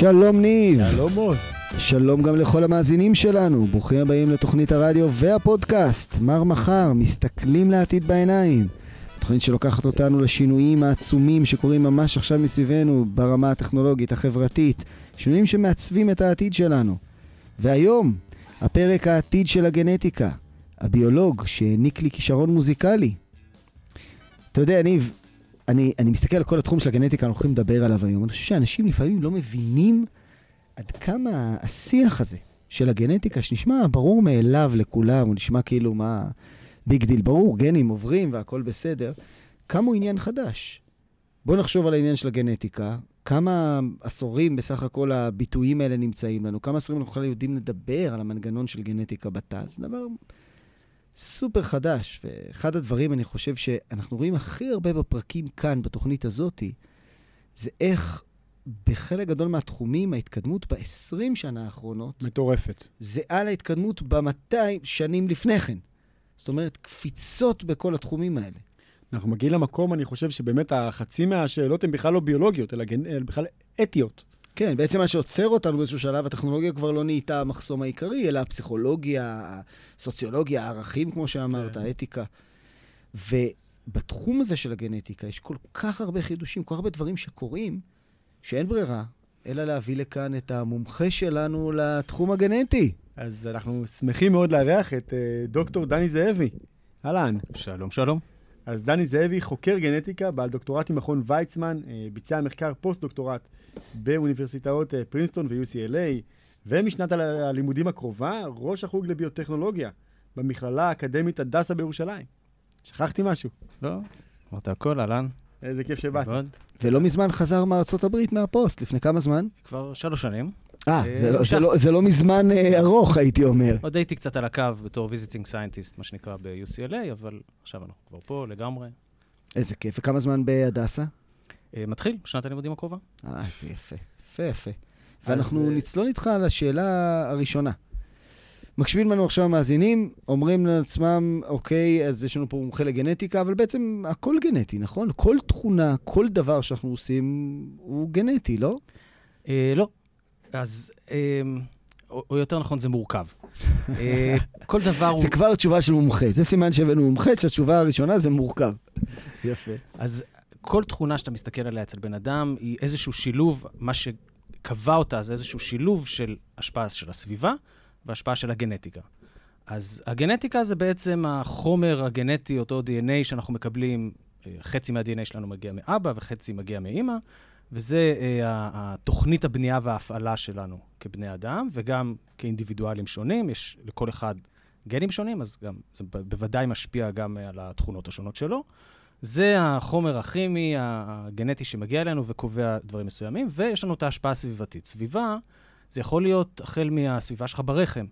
שלום ניב. שלום עוז. שלום גם לכל המאזינים שלנו. ברוכים הבאים לתוכנית הרדיו והפודקאסט. מר מחר, מסתכלים לעתיד בעיניים. תוכנית שלוקחת אותנו לשינויים העצומים שקורים ממש עכשיו מסביבנו ברמה הטכנולוגית, החברתית. שינויים שמעצבים את העתיד שלנו. והיום, הפרק העתיד של הגנטיקה. הביולוג שהעניק לי כישרון מוזיקלי. אתה יודע, ניב, אני, אני מסתכל על כל התחום של הגנטיקה, אנחנו הולכים לדבר עליו היום. אני חושב שאנשים לפעמים לא מבינים עד כמה השיח הזה של הגנטיקה, שנשמע ברור מאליו לכולם, הוא נשמע כאילו מה big deal, ברור, גנים עוברים והכל בסדר, כמה הוא עניין חדש. בואו נחשוב על העניין של הגנטיקה, כמה עשורים בסך הכל הביטויים האלה נמצאים לנו, כמה עשורים אנחנו בכלל יודעים לדבר על המנגנון של גנטיקה בתא, זה דבר סופר חדש, ואחד הדברים, אני חושב, שאנחנו רואים הכי הרבה בפרקים כאן, בתוכנית הזאתי, זה איך בחלק גדול מהתחומים, ההתקדמות ב-20 שנה האחרונות... מטורפת. זהה להתקדמות ב-200 שנים לפני כן. זאת אומרת, קפיצות בכל התחומים האלה. אנחנו מגיעים למקום, אני חושב שבאמת החצי מהשאלות הן בכלל לא ביולוגיות, אלא, גנ... אלא בכלל אתיות. כן, בעצם מה שעוצר אותנו באיזשהו שלב, הטכנולוגיה כבר לא נהייתה המחסום העיקרי, אלא הפסיכולוגיה, הסוציולוגיה, הערכים, כמו שאמרת, כן. האתיקה. ובתחום הזה של הגנטיקה יש כל כך הרבה חידושים, כל כך הרבה דברים שקורים, שאין ברירה, אלא להביא לכאן את המומחה שלנו לתחום הגנטי. אז אנחנו שמחים מאוד לארח את אה, דוקטור דני זאבי. אהלן. שלום, שלום. אז דני זאבי, חוקר גנטיקה, בעל דוקטורט ממכון ויצמן, אה, ביצע מחקר פוסט-דוקטורט באוניברסיטאות אה, פרינסטון ו-UCLA, ומשנת הלימודים הקרובה, ראש החוג לביוטכנולוגיה במכללה האקדמית הדסה בירושלים. שכחתי משהו. לא, אמרת הכל, אהלן. איזה כיף שבאת. ולא מזמן חזר מארצות הברית מהפוסט, לפני כמה זמן? כבר שלוש שנים. אה, זה, לא, זה, לא, זה לא מזמן אה, ארוך, הייתי אומר. עוד הייתי קצת על הקו בתור visiting scientist, מה שנקרא ב-UCLA, אבל עכשיו אנחנו כבר פה לגמרי. איזה כיף. וכמה זמן בהדסה? אה, מתחיל, בשנת הלימודים הקרובה. אה, זה יפה. יפה, יפה. ואנחנו. נצלול איתך על השאלה הראשונה. מקשיבים לנו עכשיו המאזינים, אומרים לעצמם, אוקיי, אז יש לנו פה מומחה לגנטיקה, אבל בעצם הכל גנטי, נכון? כל תכונה, כל דבר שאנחנו עושים הוא גנטי, לא? אה, לא. אז, אה, או יותר נכון, זה מורכב. אה, כל דבר הוא... זה כבר תשובה של מומחה. זה סימן שהבאנו מומחה, שהתשובה הראשונה זה מורכב. יפה. אז כל תכונה שאתה מסתכל עליה אצל בן אדם היא איזשהו שילוב, מה שקבע אותה זה איזשהו שילוב של השפעה של הסביבה והשפעה של הגנטיקה. אז הגנטיקה זה בעצם החומר הגנטי, אותו DNA שאנחנו מקבלים, אה, חצי מה-DNA שלנו מגיע מאבא וחצי מגיע מאימא, וזה אה, התוכנית הבנייה וההפעלה שלנו כבני אדם, וגם כאינדיבידואלים שונים, יש לכל אחד גנים שונים, אז גם זה בוודאי משפיע גם על התכונות השונות שלו. זה החומר הכימי, הגנטי שמגיע אלינו וקובע דברים מסוימים, ויש לנו את ההשפעה הסביבתית. סביבה, זה יכול להיות החל מהסביבה שלך ברחם.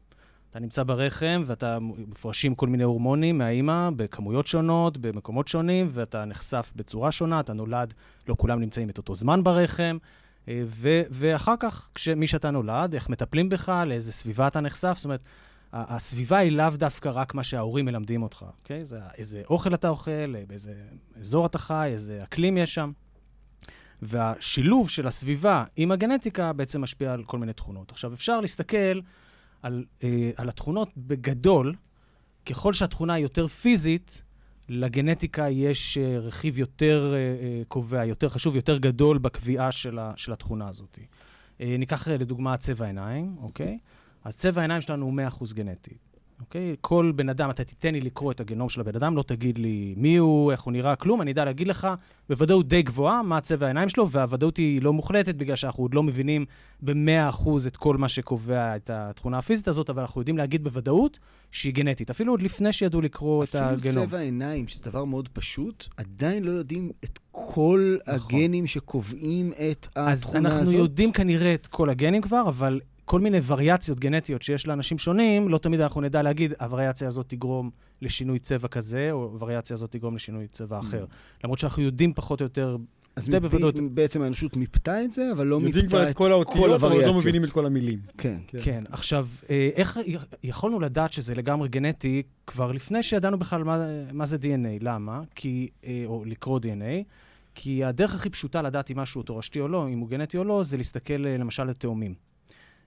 אתה נמצא ברחם ואתה מפרשים כל מיני הורמונים מהאימא בכמויות שונות, במקומות שונים, ואתה נחשף בצורה שונה, אתה נולד, לא כולם נמצאים את אותו זמן ברחם. אה, ו- ואחר כך, כשמי שאתה נולד, איך מטפלים בך, לאיזה סביבה אתה נחשף, זאת אומרת, הסביבה היא לאו דווקא רק מה שההורים מלמדים אותך, אוקיי? זה איזה אוכל אתה אוכל, באיזה אזור אתה חי, איזה אקלים יש שם. והשילוב של הסביבה עם הגנטיקה בעצם משפיע על כל מיני תכונות. עכשיו, אפשר להסתכל על, אה, על התכונות בגדול, ככל שהתכונה היא יותר פיזית, לגנטיקה יש אה, רכיב יותר אה, אה, קובע, יותר חשוב, יותר גדול בקביעה של, ה, של התכונה הזאת. אה, ניקח אה, לדוגמה צבע עיניים, אוקיי? אז צבע העיניים שלנו הוא 100% גנטי. אוקיי? כל בן אדם, אתה תיתן לי לקרוא את הגנום של הבן אדם, לא תגיד לי מי הוא, איך הוא נראה, כלום, אני אדע להגיד לך בוודאות די גבוהה מה צבע העיניים שלו, והוודאות היא לא מוחלטת בגלל שאנחנו עוד לא מבינים ב-100% את כל מה שקובע את התכונה הפיזית הזאת, אבל אנחנו יודעים להגיד בוודאות שהיא גנטית, אפילו עוד לפני שידעו לקרוא את הגנום. אפילו צבע העיניים, שזה דבר מאוד פשוט, עדיין לא יודעים את כל נכון. הגנים שקובעים את התכונה הזאת. אז אנחנו הזאת. יודעים כנראה את כל הגנים כבר, אבל כל מיני וריאציות גנטיות שיש לאנשים שונים, לא תמיד אנחנו נדע להגיד, הווריאציה הזאת תגרום לשינוי צבע כזה, או הווריאציה הזאת תגרום לשינוי צבע mm. אחר. למרות שאנחנו יודעים פחות או יותר, אז מפי, בוודאות... בעצם האנושות מיפתה את זה, אבל לא מיפתה את כל הווריאציות. יודעים כבר את כל האותיות, אבל לא מבינים את כל המילים. כן. כן. כן. עכשיו, אה, איך יכולנו לדעת שזה לגמרי גנטי כבר לפני שידענו בכלל מה, מה זה DNA? למה? כי, אה, או לקרוא DNA. כי הדרך הכי פשוטה לדעת אם משהו תורשתי או לא, אם הוא גנטי או לא, זה להסתכל אה, למשל על תאומים.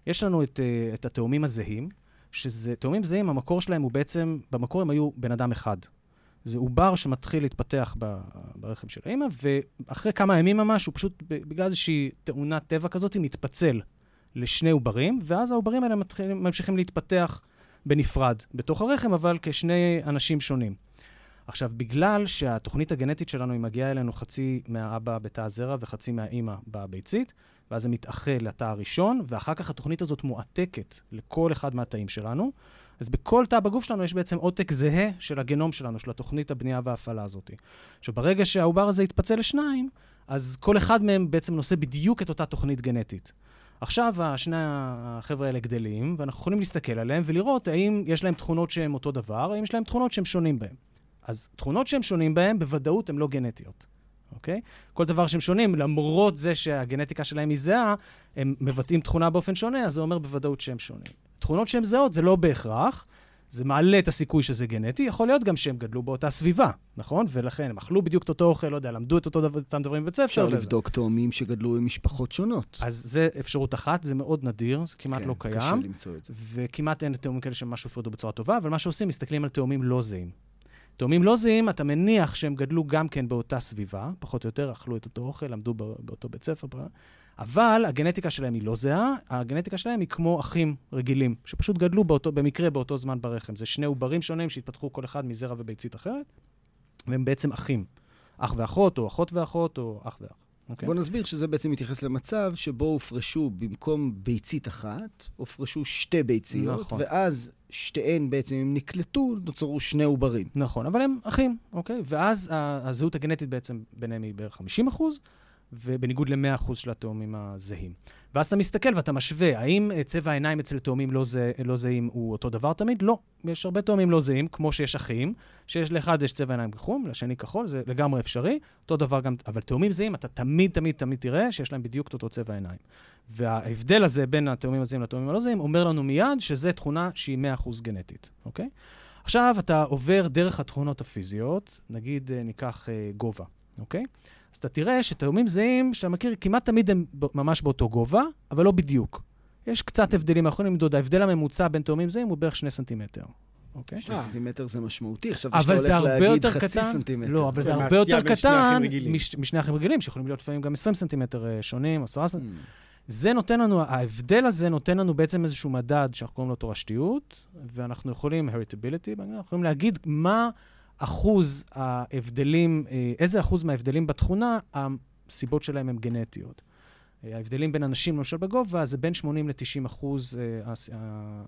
יש לנו את, אה, את התאומים הזהים, שזה, תאומים זהים, המקור שלהם הוא בעצם, במקור הם היו בן אדם אחד. זה עובר שמתחיל להתפתח ברחם של האמא, ואחרי כמה ימים ממש, הוא פשוט, בגלל איזושהי תאונת טבע כזאת, מתפצל לשני עוברים, ואז העוברים האלה מתחילים, ממשיכים להתפתח בנפרד, בתוך הרחם, אבל כשני אנשים שונים. עכשיו, בגלל שהתוכנית הגנטית שלנו, היא מגיעה אלינו חצי מהאבא בתא הזרע וחצי מהאימא בביצית, ואז זה מתאחה לתא הראשון, ואחר כך התוכנית הזאת מועתקת לכל אחד מהתאים שלנו. אז בכל תא בגוף שלנו יש בעצם עותק זהה של הגנום שלנו, של התוכנית הבנייה וההפעלה הזאת. עכשיו, ברגע שהעובר הזה יתפצל לשניים, אז כל אחד מהם בעצם נושא בדיוק את אותה תוכנית גנטית. עכשיו שני החבר'ה האלה גדלים, ואנחנו יכולים להסתכל עליהם ולראות האם יש להם תכונות שהן אותו דבר, האם יש להם תכונות שהן שונים בהם. אז תכונות שהן שונים בהם, בוודאות הן לא גנטיות. אוקיי? כל דבר שהם שונים, למרות זה שהגנטיקה שלהם היא זהה, הם מבטאים תכונה באופן שונה, אז זה אומר בוודאות שהם שונים. תכונות שהן זהות זה לא בהכרח, זה מעלה את הסיכוי שזה גנטי, יכול להיות גם שהם גדלו באותה סביבה, נכון? ולכן הם אכלו בדיוק את אותו אוכל, לא יודע, למדו את אותו דבר, אותם דברים בבית ספר. אפשר. לבדוק תאומים שגדלו במשפחות שונות. אז זה אפשרות אחת, זה מאוד נדיר, זה כמעט כן, לא קיים. קשה למצוא את זה. וכמעט אין תאומים כאלה שמשהו הפרדו בצורה טובה, אבל מה שעושים, מסתכלים על תאומים לא זהים. תאומים לא זהים, אתה מניח שהם גדלו גם כן באותה סביבה, פחות או יותר אכלו את אותו אוכל, למדו באותו בית ספר, אבל הגנטיקה שלהם היא לא זהה, הגנטיקה שלהם היא כמו אחים רגילים, שפשוט גדלו באותו, במקרה באותו זמן ברחם. זה שני עוברים שונים שהתפתחו כל אחד מזרע וביצית אחרת, והם בעצם אחים. אח ואחות, או אחות ואחות, או אח ואח. Okay. אוקיי? בוא נסביר שזה בעצם מתייחס למצב שבו הופרשו במקום ביצית אחת, הופרשו שתי ביציות, נכון. ואז שתיהן בעצם, אם נקלטו, נוצרו שני עוברים. נכון, אבל הם אחים, אוקיי? ואז הזהות הגנטית בעצם ביניהם היא בערך 50 אחוז, ובניגוד ל-100% של התאומים הזהים. ואז אתה מסתכל ואתה משווה, האם אה, צבע העיניים אצל תאומים לא, זה, לא זהים הוא אותו דבר תמיד? לא. יש הרבה תאומים לא זהים, כמו שיש אחים, שיש לאחד יש צבע עיניים חום, לשני כחול, זה לגמרי אפשרי. אותו דבר גם, אבל תאומים זהים, אתה תמיד תמיד תמיד תראה שיש להם בדיוק את אותו צבע עיניים. וההבדל הזה בין התאומים הזהים לתאומים הלא זהים אומר לנו מיד שזו תכונה שהיא 100% גנטית, אוקיי? עכשיו אתה עובר דרך התכונות הפיזיות, נגיד אה, ניקח אה, גובה, אוקיי? אז אתה תראה שתאומים זהים, שאתה מכיר, כמעט תמיד הם ממש באותו גובה, אבל לא בדיוק. יש קצת הבדלים, אנחנו יכולים למדוד, ההבדל הממוצע בין תאומים זהים הוא בערך שני סנטימטר. אוקיי? שני סנטימטר זה משמעותי, עכשיו שאתה הולך להגיד חצי קטן, סנטימטר. לא, אבל זה הרבה יותר קטן משני אחים רגילים, שיכולים להיות לפעמים גם 20 סנטימטר אה, שונים, 10 סנטימטר. Mm. זה נותן לנו, ההבדל הזה נותן לנו בעצם איזשהו מדד שאנחנו קוראים לו תורשתיות, ואנחנו יכולים, heritability, אנחנו יכולים להגיד מה אחוז ההבדלים, אה, איזה אחוז מההבדלים בתכונה, הסיבות שלהם הן גנטיות. אה, ההבדלים בין אנשים, למשל בגובה, זה בין 80 ל-90 אחוז אה,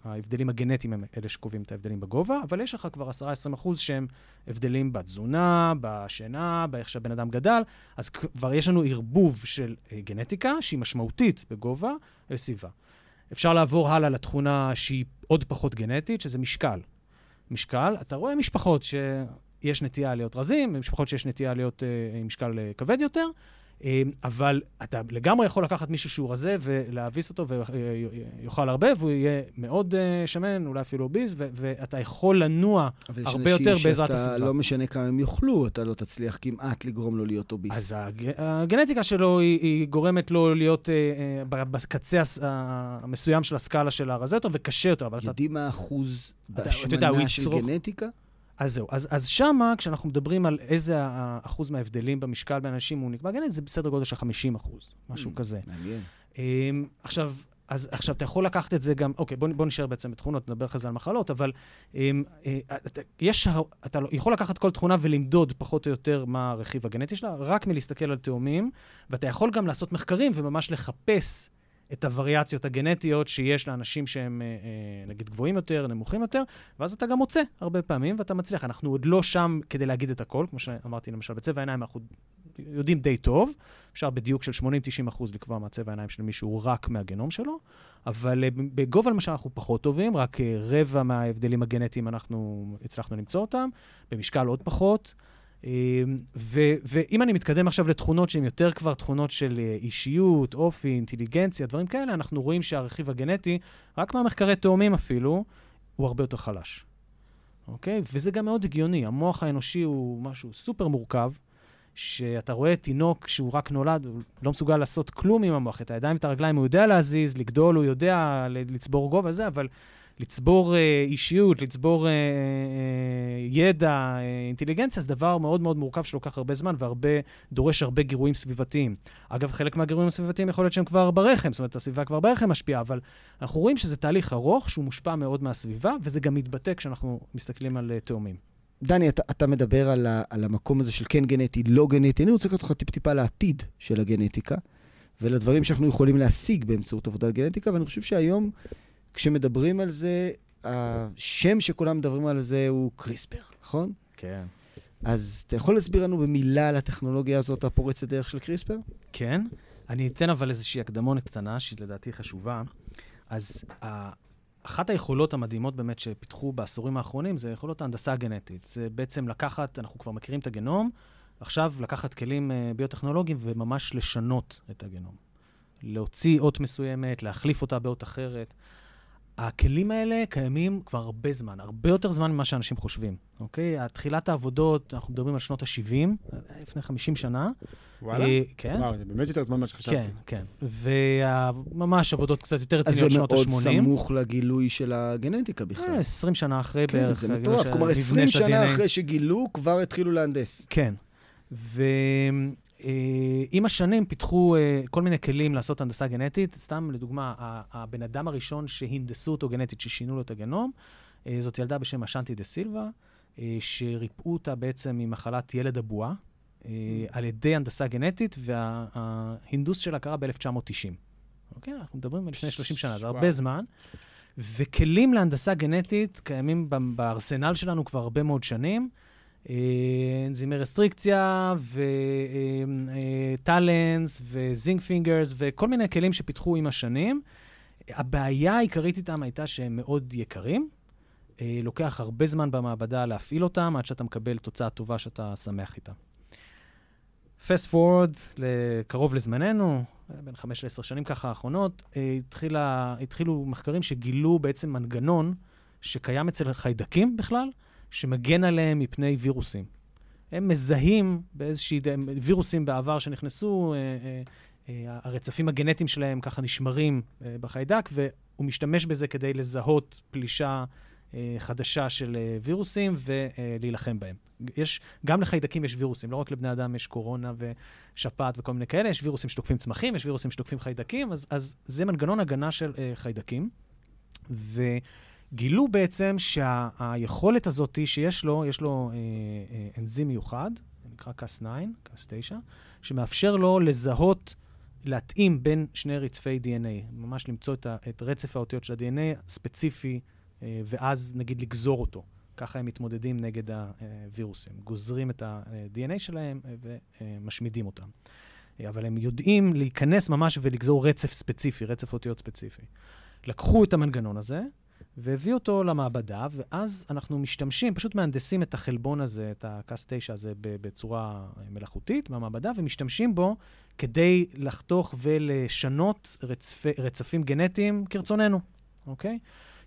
ההבדלים הגנטיים הם אלה שקובעים את ההבדלים בגובה, אבל יש לך כבר 10-20 אחוז שהם הבדלים בתזונה, בשינה, באיך שהבן אדם גדל, אז כבר יש לנו ערבוב של גנטיקה שהיא משמעותית בגובה וסביבה. אפשר לעבור הלאה לתכונה שהיא עוד פחות גנטית, שזה משקל. משקל, אתה רואה משפחות שיש נטייה להיות רזים, משפחות שיש נטייה להיות אה, עם משקל אה, כבד יותר, אה, אבל אתה לגמרי יכול לקחת מישהו שהוא רזה ולהביס אותו ויאכל הרבה, והוא יהיה מאוד שמן, אולי אפילו אוביז, ואתה יכול לנוע הרבה יותר בעזרת הסביבה. אבל יש לא משנה כמה הם יאכלו, אתה לא תצליח כמעט לגרום לו להיות אוביז. אז הגנטיקה שלו היא, היא גורמת לו להיות בקצה המסוים של הסקאלה של הרזה יותר וקשה יותר. יודעים מה האחוז בהשמנה של גנטיקה? אז זהו, אז, אז שמה, כשאנחנו מדברים על איזה אחוז מההבדלים במשקל בין אנשים הוא נקבע גנטית, זה בסדר גודל של 50 אחוז, משהו mm, כזה. מעניין. Um, עכשיו, אז עכשיו, אתה יכול לקחת את זה גם, אוקיי, בוא, בוא נשאר בעצם בתכונות, נדבר אחרי זה על מחלות, אבל um, uh, אתה, יש, אתה לא, יכול לקחת כל תכונה ולמדוד פחות או יותר מה הרכיב הגנטי שלה, רק מלהסתכל על תאומים, ואתה יכול גם לעשות מחקרים וממש לחפש את הווריאציות הגנטיות שיש לאנשים שהם, אה, אה, נגיד, גבוהים יותר, נמוכים יותר, ואז אתה גם מוצא הרבה פעמים, ואתה מצליח. אנחנו עוד לא שם כדי להגיד את הכל, כמו שאמרתי, למשל, בצבע העיניים אנחנו יודעים די טוב, אפשר בדיוק של 80-90 אחוז לקבוע מה צבע העיניים של מישהו רק מהגנום שלו, אבל אה, בגובה למשל אנחנו פחות טובים, רק רבע מההבדלים הגנטיים אנחנו הצלחנו למצוא אותם, במשקל עוד פחות. אמ, ו- ואם אני מתקדם עכשיו לתכונות שהן יותר כבר תכונות של אה, אישיות, אופי, אינטליגנציה, דברים כאלה, אנחנו רואים שהרכיב הגנטי, רק מהמחקרי תאומים אפילו, הוא הרבה יותר חלש. אוקיי? וזה גם מאוד הגיוני. המוח האנושי הוא משהו סופר מורכב, שאתה רואה תינוק שהוא רק נולד, הוא לא מסוגל לעשות כלום עם המוח, את הידיים ואת הרגליים הוא יודע להזיז, לגדול, הוא יודע לצבור גובה זה, אבל לצבור אה, אישיות, לצבור אה, אה, ידע, אינטליגנציה, זה דבר מאוד מאוד מורכב שלוקח הרבה זמן והרבה, דורש הרבה גירויים סביבתיים. אגב, חלק מהגירויים הסביבתיים יכול להיות שהם כבר ברחם, זאת אומרת, הסביבה כבר ברחם משפיעה, אבל אנחנו רואים שזה תהליך ארוך, שהוא מושפע מאוד מהסביבה, וזה גם מתבטא כשאנחנו מסתכלים על תאומים. דני, אתה, אתה מדבר על, ה, על המקום הזה של כן גנטי, לא גנטי. אני רוצה לקחת אותך טיפ-טיפה לעתיד של הגנטיקה, ולדברים שאנחנו יכולים להשיג באמצעות עבודת גנטיקה, ואני חושב שהיום כשמדברים על זה, השם שכולם מדברים על זה הוא קריספר, נכון? כן. אז אתה יכול להסביר לנו במילה על הטכנולוגיה הזאת, הפורצת דרך של קריספר? כן. אני אתן אבל איזושהי הקדמונת קטנה, שהיא לדעתי חשובה. אז אחת היכולות המדהימות באמת שפיתחו בעשורים האחרונים זה יכולות ההנדסה הגנטית. זה בעצם לקחת, אנחנו כבר מכירים את הגנום, עכשיו לקחת כלים uh, ביוטכנולוגיים וממש לשנות את הגנום. להוציא אות מסוימת, להחליף אותה באות אחרת. הכלים האלה קיימים כבר הרבה זמן, הרבה יותר זמן ממה שאנשים חושבים, אוקיי? תחילת העבודות, אנחנו מדברים על שנות ה-70, לפני 50 שנה. וואלה? אה, כן. וואו, זה באמת יותר זמן ממה שחשבתי. כן, כן. וממש עבודות קצת יותר רציניות שנות ה-80. אז זה מאוד סמוך לגילוי של הגנטיקה בכלל. אה, 20 שנה אחרי כן, בערך. כן, זה מטורף. כלומר, 20 שנה אחרי שגילו, כבר התחילו להנדס. כן. ו... אה, עם השנים פיתחו אה, כל מיני כלים לעשות הנדסה גנטית. סתם לדוגמה, הבן אדם הראשון שהנדסו אותו גנטית, ששינו לו את הגנום, אה, זאת ילדה בשם אשנטי דה סילבה, שריפאו אותה בעצם ממחלת ילד הבועה, mm. על ידי הנדסה גנטית, וההינדוס שלה קרה ב-1990. אוקיי? אנחנו מדברים על לפני 30 שנה, זה הרבה זמן. וכלים להנדסה גנטית קיימים בארסנל שלנו כבר הרבה מאוד שנים. אנזימי רסטריקציה, ו TALENs, ו zinc fingers, וכל מיני כלים שפיתחו עם השנים. הבעיה העיקרית איתם הייתה שהם מאוד יקרים. אה, לוקח הרבה זמן במעבדה להפעיל אותם, עד שאתה מקבל תוצאה טובה שאתה שמח איתה. פסט פורוד, קרוב לזמננו, בין חמש לעשר שנים ככה האחרונות, אה, התחילה, התחילו מחקרים שגילו בעצם מנגנון שקיים אצל חיידקים בכלל, שמגן עליהם מפני וירוסים. הם מזהים באיזושהי, וירוסים בעבר שנכנסו, אה, אה, אה, הרצפים הגנטיים שלהם ככה נשמרים בחיידק, והוא משתמש בזה כדי לזהות פלישה חדשה של וירוסים ולהילחם בהם. יש, גם לחיידקים יש וירוסים, לא רק לבני אדם יש קורונה ושפעת וכל מיני כאלה, יש וירוסים שתוקפים צמחים, יש וירוסים שתוקפים חיידקים, אז, אז זה מנגנון הגנה של חיידקים. ו... גילו בעצם שהיכולת הזאת שיש לו, יש לו אה, אה, אנזים מיוחד, נקרא קאס 9, קאס 9, שמאפשר לו לזהות, להתאים בין שני רצפי DNA, ממש למצוא את, ה, את רצף האותיות של ה-DNA ספציפי, אה, ואז נגיד לגזור אותו. ככה הם מתמודדים נגד הווירוסים. גוזרים את ה-DNA שלהם אה, ומשמידים אותם. אה, אבל הם יודעים להיכנס ממש ולגזור רצף ספציפי, רצף אותיות ספציפי. לקחו את המנגנון הזה, והביא אותו למעבדה, ואז אנחנו משתמשים, פשוט מהנדסים את החלבון הזה, את הקאס 9 הזה, בצורה מלאכותית במעבדה, ומשתמשים בו כדי לחתוך ולשנות רצפי, רצפים גנטיים כרצוננו, אוקיי?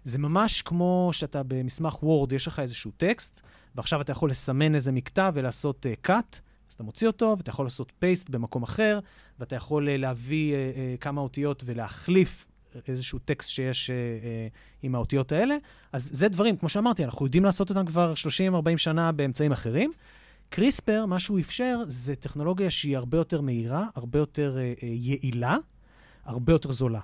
זה ממש כמו שאתה במסמך וורד, יש לך איזשהו טקסט, ועכשיו אתה יכול לסמן איזה מקטע ולעשות uh, cut, אז אתה מוציא אותו, ואתה יכול לעשות paste במקום אחר, ואתה יכול uh, להביא uh, uh, כמה אותיות ולהחליף איזשהו טקסט שיש אה, אה, עם האותיות האלה. אז זה דברים, כמו שאמרתי, אנחנו יודעים לעשות אותם כבר 30-40 שנה באמצעים אחרים. קריספר, מה שהוא אפשר, זה טכנולוגיה שהיא הרבה יותר מהירה, הרבה יותר אה, אה, יעילה, הרבה יותר זולה.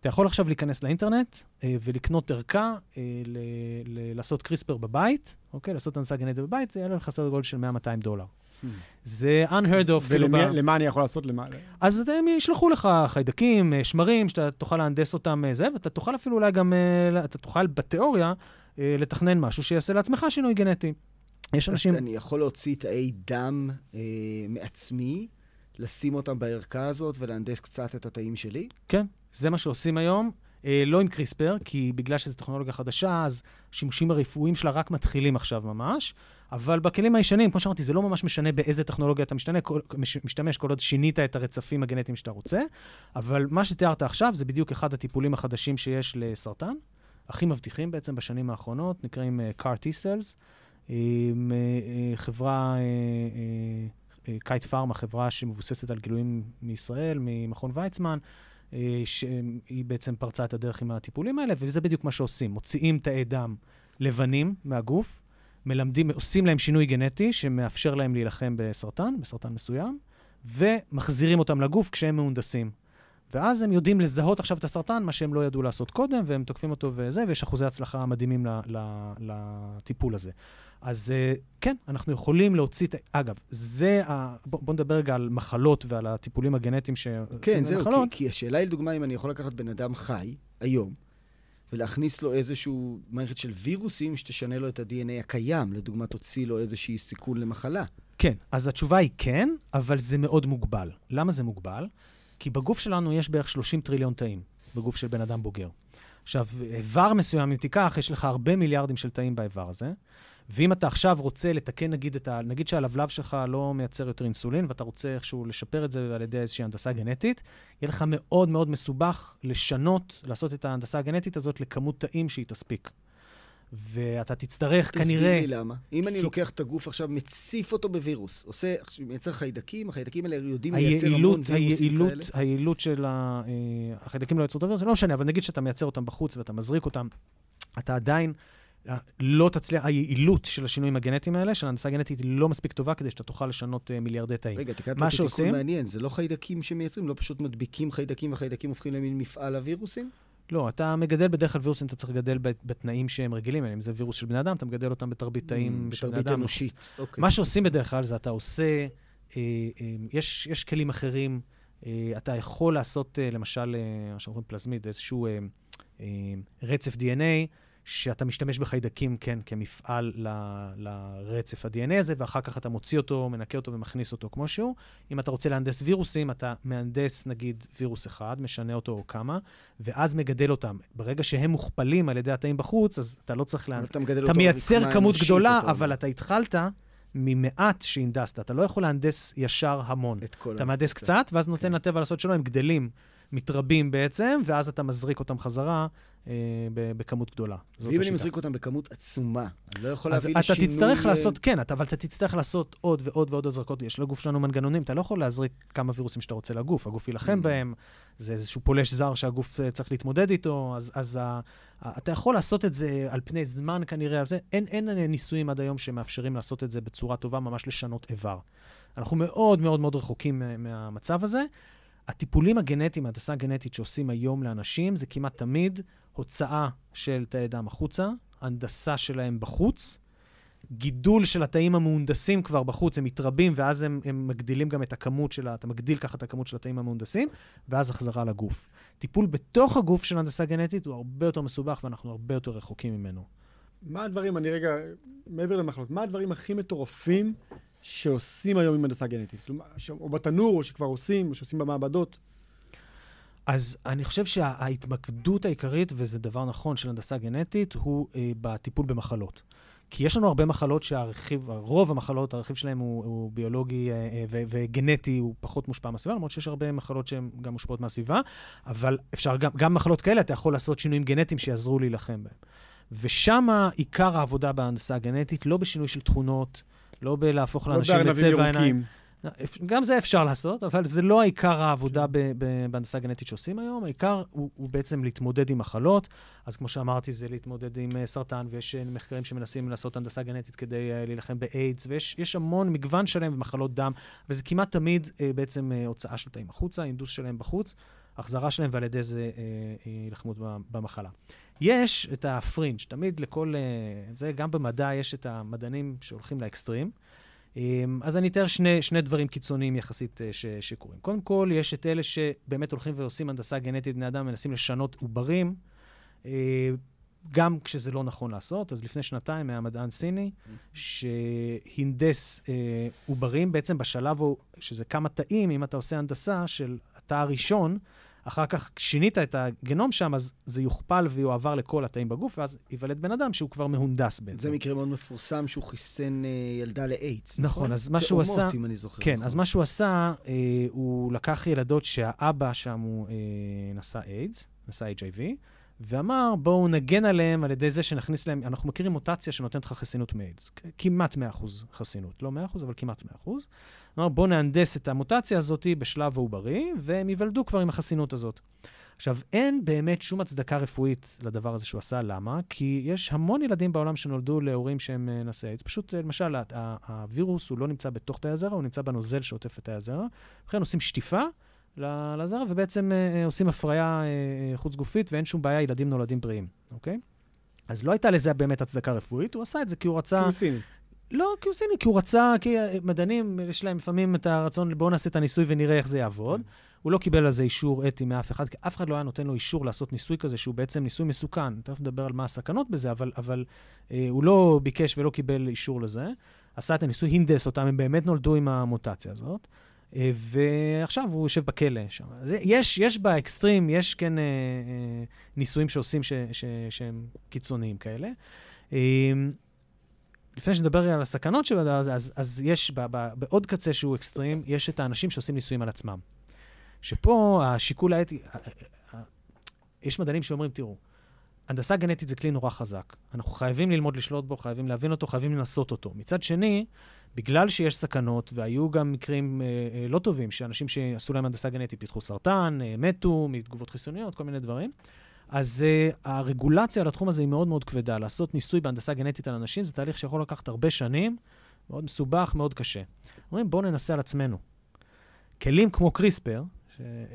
אתה יכול עכשיו להיכנס לאינטרנט אה, ולקנות ערכה, אה, ל- ל- לעשות קריספר בבית, אוקיי? לעשות הנדסה גנטית בבית, יעלה לך סדר גודל של 100-200 דולר. זה unheard of. כאילו ולמה אני יכול לעשות? למה? אז הם ישלחו לך חיידקים, אה, שמרים, שאתה תוכל להנדס אותם, אה, זה, ואתה תוכל אפילו אולי גם, אה, אתה תוכל בתיאוריה לתכנן משהו שיעשה לעצמך שינוי גנטי. יש אנשים... אני יכול להוציא תאי דם אה, מעצמי, לשים אותם בערכה הזאת ולהנדס קצת את התאים שלי? כן, זה מה שעושים היום. אה, לא עם קריספר, כי בגלל שזו טכנולוגיה חדשה, אז השימושים הרפואיים שלה רק מתחילים עכשיו ממש. אבל בכלים הישנים, כמו שאמרתי, זה לא ממש משנה באיזה טכנולוגיה אתה משתנה, כל, משתמש כל עוד שינית את הרצפים הגנטיים שאתה רוצה. אבל מה שתיארת עכשיו זה בדיוק אחד הטיפולים החדשים שיש לסרטן, הכי מבטיחים בעצם בשנים האחרונות, נקראים uh, CAR T-Cells, עם uh, uh, חברה, uh, uh, קייט פארמה, חברה שמבוססת על גילויים מישראל, ממכון ויצמן, שהיא בעצם פרצה את הדרך עם הטיפולים האלה, וזה בדיוק מה שעושים. מוציאים תאי דם לבנים מהגוף, מלמדים, עושים להם שינוי גנטי שמאפשר להם להילחם בסרטן, בסרטן מסוים, ומחזירים אותם לגוף כשהם מהונדסים. ואז הם יודעים לזהות עכשיו את הסרטן, מה שהם לא ידעו לעשות קודם, והם תוקפים אותו וזה, ויש אחוזי הצלחה מדהימים לטיפול הזה. אז אה, כן, אנחנו יכולים להוציא... אגב, זה ה... בוא, נדבר רגע על מחלות ועל הטיפולים הגנטיים שעושים כן, זהו, כי, כי השאלה היא, לדוגמה, אם אני יכול לקחת בן אדם חי, היום, ולהכניס לו איזושהי מערכת של וירוסים שתשנה לו את ה-DNA הקיים, לדוגמה, תוציא לו איזושהי סיכון למחלה. כן, אז התשובה היא כן, אבל זה מאוד מוגבל. למה זה מוגבל? כי בגוף שלנו יש בערך 30 טריליון תאים, בגוף של בן אדם בוגר. עכשיו, איבר מסוים, אם תיקח, יש לך הרבה מיליארדים של תאים באיבר הזה, ואם אתה עכשיו רוצה לתקן, נגיד, את ה... נגיד שהלבלב שלך לא מייצר יותר אינסולין, ואתה רוצה איכשהו לשפר את זה על ידי איזושהי הנדסה גנטית, יהיה לך מאוד מאוד מסובך לשנות, לעשות את ההנדסה הגנטית הזאת לכמות תאים שהיא תספיק. ואתה תצטרך תסביר כנראה... תסביר לי למה. אם אני לוקח את הגוף עכשיו, מציף אותו בווירוס, עושה, מייצר חיידקים, החיידקים האלה יודעים לייצר המון וירוסים היעילות, כאלה. היעילות של ה... אה, החיידקים לא יצרו את הווירוסים, לא משנה, אבל נגיד שאתה מייצר אותם בחוץ ואתה מזריק אותם, אתה עדיין לא תצליח, היעילות של השינויים הגנטיים האלה, של ההנדסה הגנטית, היא לא מספיק טובה כדי שאתה תוכל לשנות אה, מיליארדי תאים. רגע, תקעת מה לי תיקון מעניין, זה לא חיידקים שמייצרים? לא פשוט מדביקים חיידקים והחיידקים הופכים למין מפעל הווירוסים? לא, אתה מגדל בדרך כלל וירוסים, אתה צריך לגדל בת- בתנאים שהם רגילים אליהם. אם זה וירוס של בני אדם, אתה מגדל אותם בתרבית תאים של בני בתרבית אדם. אנושית. אוקיי. מה שעושים בדרך כלל זה אתה עושה, אה, אה, יש, יש כלים אחרים, אתה יכול לעשות, למשל, מה שאומרים פלזמיד, איזשהו רצף DNA, שאתה משתמש בחיידקים, כן, כמפעל ל, לרצף ה-DNA הזה, ואחר כך אתה מוציא אותו, מנקה אותו ומכניס אותו כמו שהוא. אם אתה רוצה להנדס וירוסים, אתה מהנדס, נגיד, וירוס אחד, משנה אותו או כמה, ואז מגדל אותם. ברגע שהם מוכפלים על ידי התאים בחוץ, אז אתה לא צריך לה... אבל אתה מגדל אתה אותו מייצר כמות גדולה, אתה אבל. אתה התחלת ממעט שהנדסת. אתה לא יכול להנדס ישר המון. את כל אתה מהנדס כן. קצת, ואז נותן לטבע לעשות שלו, הם גדלים, מתרבים בעצם, ואז אתה מזריק אותם חזרה בכמות גדולה. ואם אני. מזריק אותם בכמות עצומה, אני לא יכול אז להביא אתה לשינוי... תצטרך אה, לעשות, כן, אתה, אבל אתה תצטרך לעשות עוד ועוד ועוד הזרקות. יש לגוף שלנו מנגנונים, אתה לא יכול להזריק כמה וירוסים שאתה רוצה לגוף. הגוף יילחם Mm. בהם, זה איזשהו פולש זר שהגוף אה, צריך להתמודד איתו, אז, אז ה, ה, אתה יכול לעשות את זה על פני זמן כנראה. אין, אין אה, ניסויים עד היום שמאפשרים לעשות את זה בצורה טובה, ממש לשנות איבר. אנחנו מאוד מאוד מאוד רחוקים מה- מהמצב הזה. הטיפולים הגנטיים, ההנדסה הגנטית שעושים היום לאנשים, זה כמעט תמיד הוצאה של תאי דם החוצה, הנדסה שלהם בחוץ, גידול של התאים המהונדסים כבר בחוץ, הם מתרבים, ואז הם, הם מגדילים גם את הכמות של ה... אתה מגדיל ככה את הכמות של התאים המהונדסים, ואז החזרה לגוף. טיפול בתוך הגוף של הנדסה גנטית הוא הרבה יותר מסובך, ואנחנו הרבה יותר רחוקים ממנו. מה הדברים, אני רגע, מעבר למחלות, מה הדברים הכי מטורפים שעושים היום עם הנדסה גנטית? כלומר, או בתנור, או שכבר עושים, או שעושים במעבדות? אז אני חושב שההתמקדות העיקרית, וזה דבר נכון, של הנדסה גנטית, הוא אה, בטיפול במחלות. כי יש לנו הרבה מחלות שהרכיב, רוב המחלות, הרכיב שלהם הוא, הוא ביולוגי אה, אה, ו- וגנטי, הוא פחות מושפע מהסביבה, למרות שיש הרבה מחלות שהן גם מושפעות מהסביבה, אבל אפשר גם, גם מחלות כאלה, אתה יכול לעשות שינויים גנטיים שיעזרו להילחם בהם. ושם עיקר העבודה בהנדסה הגנטית, לא בשינוי של תכונות, לא בלהפוך לא לאנשים לצבע העיניים. ירוקים. גם זה אפשר לעשות, אבל זה לא העיקר העבודה ב- בהנדסה גנטית שעושים היום. העיקר הוא, הוא בעצם להתמודד עם מחלות. אז כמו שאמרתי, זה להתמודד עם uh, סרטן, ויש uh, מחקרים שמנסים לעשות הנדסה גנטית כדי uh, להילחם באיידס, ויש יש המון מגוון שלם במחלות דם, וזה כמעט תמיד בעצם הוצאה של תאים החוצה, אינדוס שלהם בחוץ, החזרה שלהם, ועל ידי זה הילחמות במחלה. יש את הפרינג', תמיד לכל, זה גם במדע יש את המדענים שהולכים לאקסטרים. אמ, אז אני אתאר שני, שני דברים קיצוניים יחסית אה, ש, שקורים. קודם כל, יש את אלה שבאמת הולכים ועושים הנדסה גנטית בני אדם, מנסים לשנות עוברים, אה, גם כשזה לא נכון לעשות. אז לפני שנתיים היה מדען סיני שהנדס אה, עוברים, בעצם בשלב שזה כמה תאים, אם אתה עושה הנדסה של התא הראשון, אחר כך שינית את הגנום שם, אז זה יוכפל ויועבר לכל התאים בגוף, ואז ייוולד בן אדם שהוא כבר מהונדס בעצם. זה מקרה מאוד מפורסם שהוא חיסן אה, ילדה לאיידס, נכון, אז מה שהוא תאומות, עשה- אם אני זוכר. כן, נכון. אז מה שהוא עשה, אה, הוא לקח ילדות שהאבא שם הוא אה, נשא איידס, נשא HIV, ואמר, בואו נגן עליהם על ידי זה שנכניס להם, אנחנו מכירים מוטציה שנותנת לך חסינות מאיידס, כמעט 100% חסינות, לא 100%, אבל כמעט 100%. אמר, בואו נהנדס את המוטציה הזאת בשלב העוברי, והם ייוולדו כבר עם החסינות הזאת. עכשיו, אין באמת שום הצדקה רפואית לדבר הזה שהוא עשה, למה? כי יש המון ילדים בעולם שנולדו להורים שהם אה, נשאי איידס. פשוט, אה, למשל, הווירוס הוא לא נמצא בתוך תאי הזרע, הוא נמצא בנוזל שעוטף את תאי הזרע. לכן עושים שטיפה לזרע, ובעצם אה, עושים הפריה חוץ גופית, ואין שום בעיה, ילדים נולדים בריאים, אוקיי? אז לא הייתה לזה באמת הצדקה רפואית, הוא עשה את זה כי הוא רצה... כי הוא סיני. לא, כי הוא סיני, כי הוא רצה, כי מדענים, יש להם לפעמים את הרצון, בואו נעשה את הניסוי ונראה איך זה יעבוד. כן. הוא לא קיבל על זה אישור אתי מאף אחד, כי אף אחד לא היה נותן לו אישור לעשות ניסוי כזה, שהוא בעצם ניסוי מסוכן. תכף נדבר על מה הסכנות בזה, אבל, אבל אה, הוא לא ביקש ולא קיבל אישור לזה. עשה את הניסוי, הינדס אותם, הם באמת נולדו עם המוטציה הזאת. אה, ועכשיו הוא יושב בכלא שם. יש, יש באקסטרים, יש כן אה, אה, ניסויים שעושים ש, ש, שהם קיצוניים כאלה. לפני שנדבר על הסכנות שבדבר הזה, אז, אז יש, ב, ב, בעוד קצה שהוא אקסטרים, יש את האנשים שעושים ניסויים על עצמם. שפה השיקול האתי, יש מדענים שאומרים, תראו, הנדסה גנטית זה כלי נורא חזק. אנחנו חייבים ללמוד לשלוט בו, חייבים להבין אותו, חייבים לנסות אותו. מצד שני, בגלל שיש סכנות, והיו גם מקרים אה, אה, לא טובים, שאנשים שעשו להם הנדסה גנטית פיתחו סרטן, אה, מתו מתגובות חיסוניות, כל מיני דברים, אז אה, הרגולציה על התחום הזה היא מאוד מאוד כבדה. לעשות ניסוי בהנדסה גנטית על אנשים זה תהליך שיכול לקחת הרבה שנים, מאוד מסובך, מאוד קשה. אומרים, בואו ננסה על עצמנו. כלים כמו קריספר,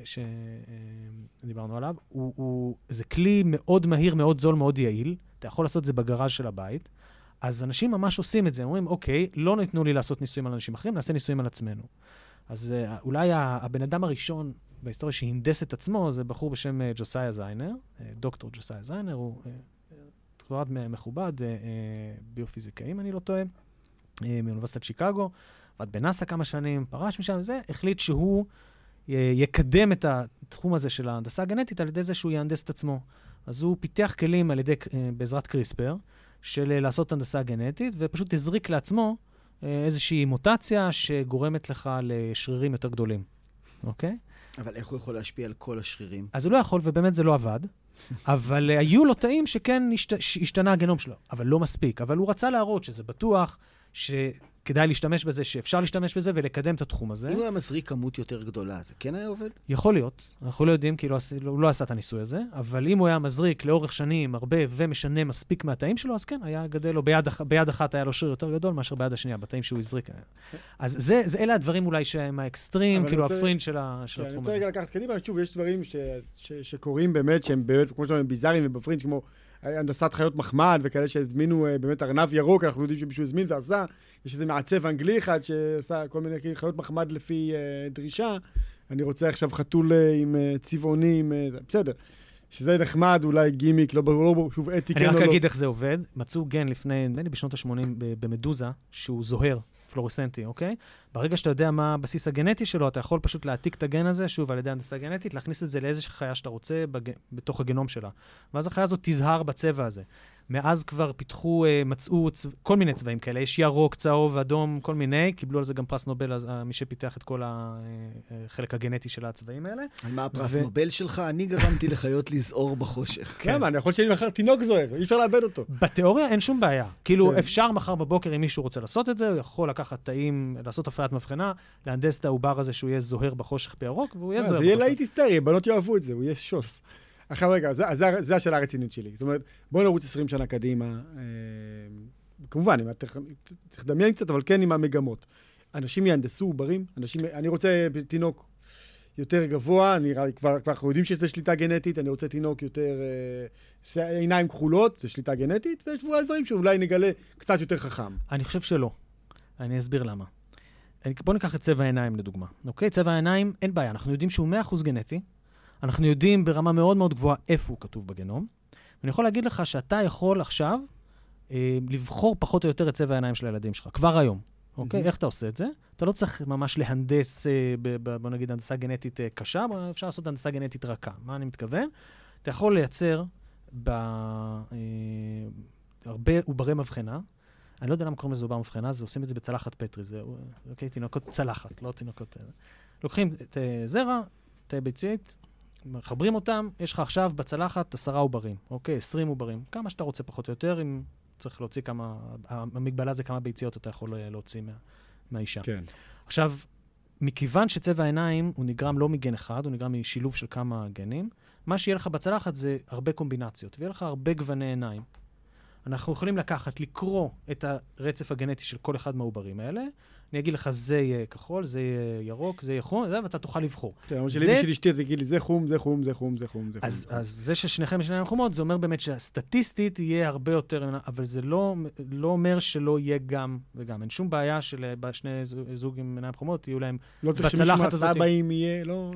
שדיברנו עליו, הוא, הוא, זה כלי מאוד מהיר, מאוד זול, מאוד יעיל. אתה יכול לעשות את זה בגראז' של הבית. אז אנשים ממש עושים את זה, אומרים, אוקיי, לא ניתנו לי לעשות ניסויים על אנשים אחרים, נעשה ניסויים על עצמנו. אז uh, אולי הבן אדם הראשון בהיסטוריה שהנדס את עצמו זה בחור בשם uh, ג'וסאיה זיינר, דוקטור ג'וסאיה זיינר, הוא דוקטורט מכובד, ביופיזיקאי, אם אני לא טועה, מאוניברסיטת שיקגו, עבד בנאסא כמה שנים, פרש משם וזה, החליט שהוא יקדם את התחום הזה של ההנדסה הגנטית על ידי זה שהוא יהנדס את עצמו. אז הוא פיתח כלים על ידי, אה, בעזרת קריספר, של אה, לעשות הנדסה גנטית, ופשוט הזריק לעצמו אה, איזושהי מוטציה שגורמת לך לשרירים יותר גדולים, אוקיי? אבל איך הוא יכול להשפיע על כל השרירים? אז הוא לא יכול, ובאמת זה לא עבד. אבל היו לו תאים שכן השת, השתנה הגנום שלו, אבל לא מספיק. אבל הוא רצה להראות שזה בטוח, ש... כדאי להשתמש בזה, שאפשר להשתמש בזה ולקדם את התחום הזה. אם הוא היה מזריק כמות יותר גדולה, זה כן היה עובד? יכול להיות. אנחנו לא יודעים, כי לא, הוא לא עשה את הניסוי הזה, אבל אם הוא היה מזריק לאורך שנים הרבה ומשנה מספיק מהתאים שלו, אז כן, היה גדל לו, ביד, ביד אחת היה לו שריר יותר גדול מאשר ביד השנייה, בתאים שהוא הזריק. אז זה, זה, אלה הדברים אולי שהם האקסטרים, כאילו רוצה, הפרינט של, ה, של כן, התחום הזה. אני רוצה רגע לקחת קדימה, שוב, יש דברים ש, ש, שקורים באמת, שהם באמת, כמו שאתה אומר, ביזאריים ובפרינט, כמו... הנדסת חיות מחמד וכאלה שהזמינו uh, באמת ארנב ירוק, אנחנו יודעים שמישהו הזמין ועשה. יש איזה מעצב אנגלי אחד שעשה כל מיני חיות מחמד לפי uh, דרישה. אני רוצה עכשיו חתול uh, עם צבעונים, uh, בסדר. שזה נחמד, אולי גימיק, לא ברור, לא, שוב אתי, כן או לא. אני רק אגיד איך זה עובד. מצאו גן לפני, נדמה לי בשנות ה-80 במדוזה, שהוא זוהר. פלורסנטי, אוקיי? ברגע שאתה יודע מה הבסיס הגנטי שלו, אתה יכול פשוט להעתיק את הגן הזה, שוב, על ידי הנדסה גנטית, להכניס את זה לאיזושהי חיה שאתה רוצה בג... בתוך הגנום שלה. ואז החיה הזאת תזהר בצבע הזה. מאז כבר פיתחו, אה, מצאו צו... כל מיני צבעים כאלה, יש ירוק, צהוב, אדום, כל מיני, קיבלו על זה גם פרס נובל, אז, אה, מי שפיתח את כל החלק אה, הגנטי של הצבעים האלה. על מה הפרס ו... נובל שלך? אני גרמתי לחיות לזעור בחושך. כן. למה? אני יכול שיהיה מחר תינוק זוהר, אי אפשר לאבד אותו. בתיאוריה אין שום בעיה. כאילו, כן. אפשר מחר בבוקר, אם מישהו רוצה לעשות את זה, הוא יכול לקחת תאים, לעשות הפריית מבחנה, להנדס את העובר הזה שהוא יהיה זוהר בחושך בירוק, והוא יהיה זוהר בחושך. זה יהיה להיט היסטרי, בנות יאהבו את זה, הוא יהיה שוס. עכשיו רגע, זו השאלה הרצינית שלי. זאת אומרת, בואו נרוץ 20 שנה קדימה. אה, כמובן, צריך לדמיין קצת, אבל כן עם המגמות. אנשים יהנדסו עוברים, אנשים, אני רוצה תינוק יותר גבוה, נראה לי, כבר, כבר אנחנו יודעים שזה שליטה גנטית, אני רוצה תינוק יותר, אה, עיניים כחולות, זה שליטה גנטית, ויש אולי דברים שאולי נגלה קצת יותר חכם. אני חושב שלא. אני אסביר למה. בואו ניקח את צבע העיניים לדוגמה. אוקיי? צבע העיניים, אין בעיה, אנחנו יודעים שהוא 100% גנטי, אנחנו יודעים ברמה מאוד מאוד גבוהה איפה הוא כתוב בגנום. ואני יכול להגיד לך שאתה יכול עכשיו אה, לבחור פחות או יותר את צבע העיניים של הילדים שלך, כבר היום. אוקיי? Mm-hmm. איך אתה עושה את זה? אתה לא צריך ממש להנדס, אה, ב, בוא נגיד, הנדסה גנטית אה, קשה, אפשר לעשות הנדסה גנטית רכה. מה אני מתכוון? אתה יכול לייצר ב, אה, הרבה עוברי מבחנה. אני לא יודע למה קוראים לזה עובר מבחנה, זה עושים את זה בצלחת פטרי, זה, אוקיי, תינוקות צלחת, לא תינוקות... אה, לוקחים את אה, זרע, תאי ביצית, מחברים אותם, יש לך עכשיו בצלחת עשרה עוברים, אוקיי? עשרים עוברים. כמה שאתה רוצה פחות או יותר, אם צריך להוציא כמה... המגבלה זה כמה ביציות אתה יכול אה, להוציא מה, מהאישה. כן. עכשיו, מכיוון שצבע העיניים הוא נגרם לא מגן אחד, הוא נגרם משילוב של כמה גנים, מה שיהיה לך בצלחת זה הרבה קומבינציות, ויהיה לך הרבה גווני עיניים. אנחנו יכולים לקחת, לקרוא את הרצף הגנטי של כל אחד מהעוברים האלה. אני אגיד לך, זה יהיה כחול, זה יהיה ירוק, זה יהיה חום, ואתה תוכל לבחור. תראה, שלי בשביל אשתי, זה לי, זה חום, זה חום, זה חום, זה חום. אז, זה ששניכם יש עיניים חומות, זה אומר באמת שהסטטיסטית יהיה הרבה יותר, אבל זה לא, לא אומר שלא יהיה גם וגם. אין שום בעיה שלשני זוג עם עיניים חומות יהיו להם לא צריך שמישהו בצלחת הזאת- מהסבאים יהיה, לא...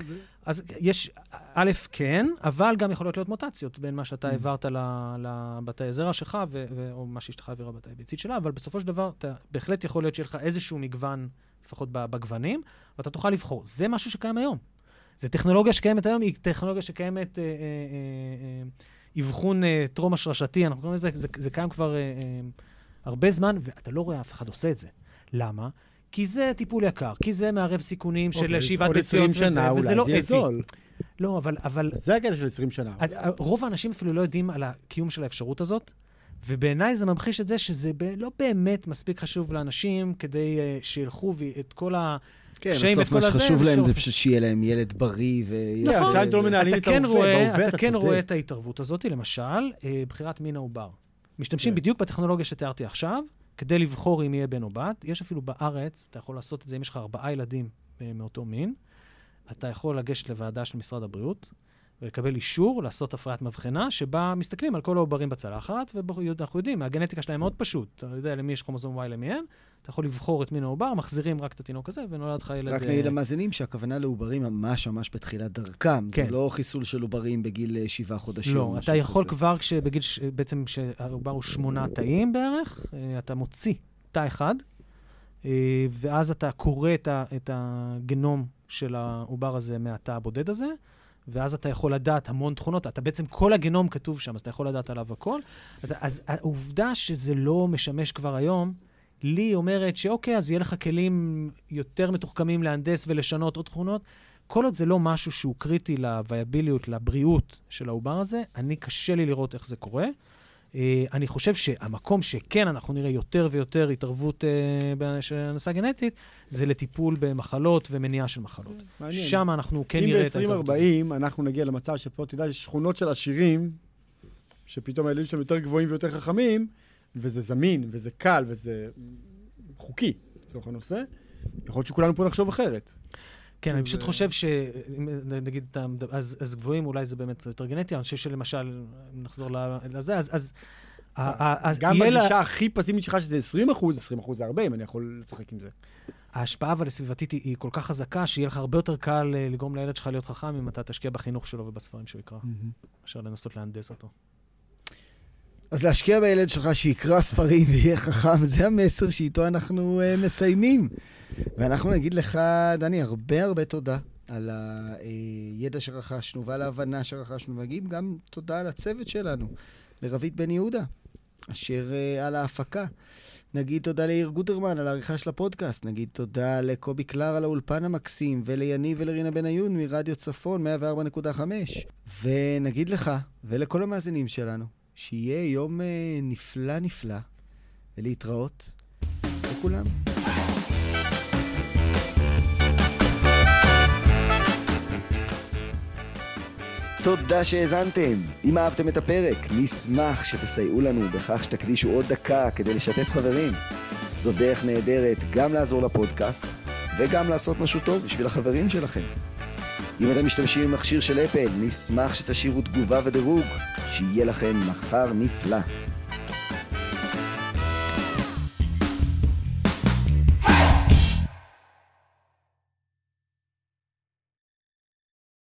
אז יש, א', כן, אבל גם יכולות להיות מוטציות בין מה שאתה Mm. העברת לבתי הזרע שלך, ו- ו- או מה שאשתך העבירה בבתי הביצית שלה, אבל בסופו של דבר, אתה, בהחלט יכול להיות שיהיה לך איזשהו מגוון, לפחות בגוונים, ואתה תוכל לבחור. זה משהו שקיים היום. זו טכנולוגיה שקיימת היום, היא טכנולוגיה שקיימת, אה, אה, אה, אה, אבחון אה, טרום השרשתי, אנחנו קוראים לזה, זה, זה קיים כבר אה, אה, הרבה זמן, ואתה לא רואה אף אחד עושה את זה. למה? כי זה טיפול יקר, כי זה מערב סיכונים של אוקיי, שאיבת עוד ביציות 20 שנה וזה, וזה אולי, לא זה יהיה אתי. זול. לא, אבל, אבל זה הקטע של 20 שנה. הד- רוב האנשים אפילו לא יודעים על הקיום של האפשרות הזאת, ובעיניי זה ממחיש את זה שזה ב- לא באמת מספיק חשוב לאנשים כדי uh, שילכו ואת כל ה... כן, בסוף מה שחשוב להם זה פשוט שיהיה להם ילד בריא ו... נכון. אם אתה מנהלים אתה את כן רואה, אתה כן. רואה את ההתערבות הזאת, למשל, אה, בחירת מין העובר. משתמשים כן. בדיוק בטכנולוגיה שתיארתי עכשיו, כדי לבחור אם יהיה בן או בת. יש אפילו בארץ, אתה יכול לעשות את זה אם יש לך ארבעה ילדים אה, מאותו מין. אתה יכול לגשת לוועדה של משרד הבריאות ולקבל אישור לעשות הפריית מבחנה, שבה מסתכלים על כל העוברים בצלחת, ואנחנו יודעים, מהגנטיקה שלהם מאוד פשוט. אתה יודע למי יש כרומוזום Y למי אין, אתה יכול לבחור את מין העובר, מחזירים רק את התינוק הזה, ונולד לך ילד... רק אה, נגיד למאזינים שהכוונה לעוברים ממש ממש בתחילת דרכם. כן. זה לא חיסול של עוברים בגיל אה, שבעה חודשים. לא, אתה יכול כזה. כבר כשבגיל, ש- בעצם כשהעובר הוא שמונה תאים בערך, אה, אתה מוציא תא אחד, אה, ואז אתה קורא את, ה, את הגנום של העובר הזה מהתא הבודד הזה, ואז אתה יכול לדעת המון תכונות. אתה בעצם, כל הגנום כתוב שם, אז אתה יכול לדעת עליו הכל. אתה, אז העובדה שזה לא משמש כבר היום, לי אומרת שאוקיי, אז יהיה לך כלים יותר מתוחכמים להנדס ולשנות עוד תכונות. כל עוד זה לא משהו שהוא קריטי לוויאביליות, לבריאות של העובר הזה, אני קשה לי לראות איך זה קורה. Uh, אני חושב שהמקום שכן אנחנו נראה יותר ויותר התערבות uh, של הנדסה גנטית, זה לטיפול במחלות ומניעה של מחלות. מעניין. שם אנחנו כן אם נראה את ההתערבות הזאת. ב-2040 אנחנו נגיע למצב שפה, יודע, יש שכונות של עשירים, שפתאום הילדים שלהם יותר גבוהים ויותר חכמים, וזה זמין, וזה קל, וזה חוקי, לצורך הנושא, יכול להיות שכולנו פה נחשוב אחרת. כן, אני פשוט חושב ש... נגיד, אז אז גבוהים אולי זה באמת יותר גנטי, אני חושב שלמשל, אם נחזור לזה, אז... אז ה- ה- אז גם בגישה הכי פסימית שלך, שזה 20 אחוז, 20 אחוז זה הרבה, אם אני יכול לשחק עם זה. ההשפעה אבל הסביבתית היא, היא כל כך חזקה, שיהיה לך הרבה יותר קל אה, לגרום לילד שלך להיות חכם אם אתה תשקיע בחינוך שלו ובספרים שהוא יקרא, מאשר לנסות להנדס אותו. אז להשקיע בילד שלך שיקרא ספרים ויהיה חכם, זה המסר שאיתו אנחנו uh, מסיימים. ואנחנו נגיד לך, דני, הרבה הרבה תודה על הידע שרכשנו ועל ההבנה שרכשנו, ונגיד גם תודה על הצוות שלנו, לרבית בן יהודה, אשר uh, על ההפקה. נגיד תודה ליאיר גוטרמן על העריכה של הפודקאסט, נגיד תודה לקובי קלר על האולפן המקסים, וליניב ולרינה בניון מרדיו צפון 104.5. ונגיד לך ולכל המאזינים שלנו, שיהיה יום אה, נפלא נפלא, ולהתראות לכולם. תודה שהאזנתם. אם אהבתם את הפרק, נשמח שתסייעו לנו בכך שתקדישו עוד דקה כדי לשתף חברים. זו דרך נהדרת גם לעזור לפודקאסט וגם לעשות משהו טוב בשביל החברים שלכם. אם אתם משתמשים במכשיר של אפל, נשמח שתשאירו תגובה ודירוג. שיהיה לכם מחר נפלא.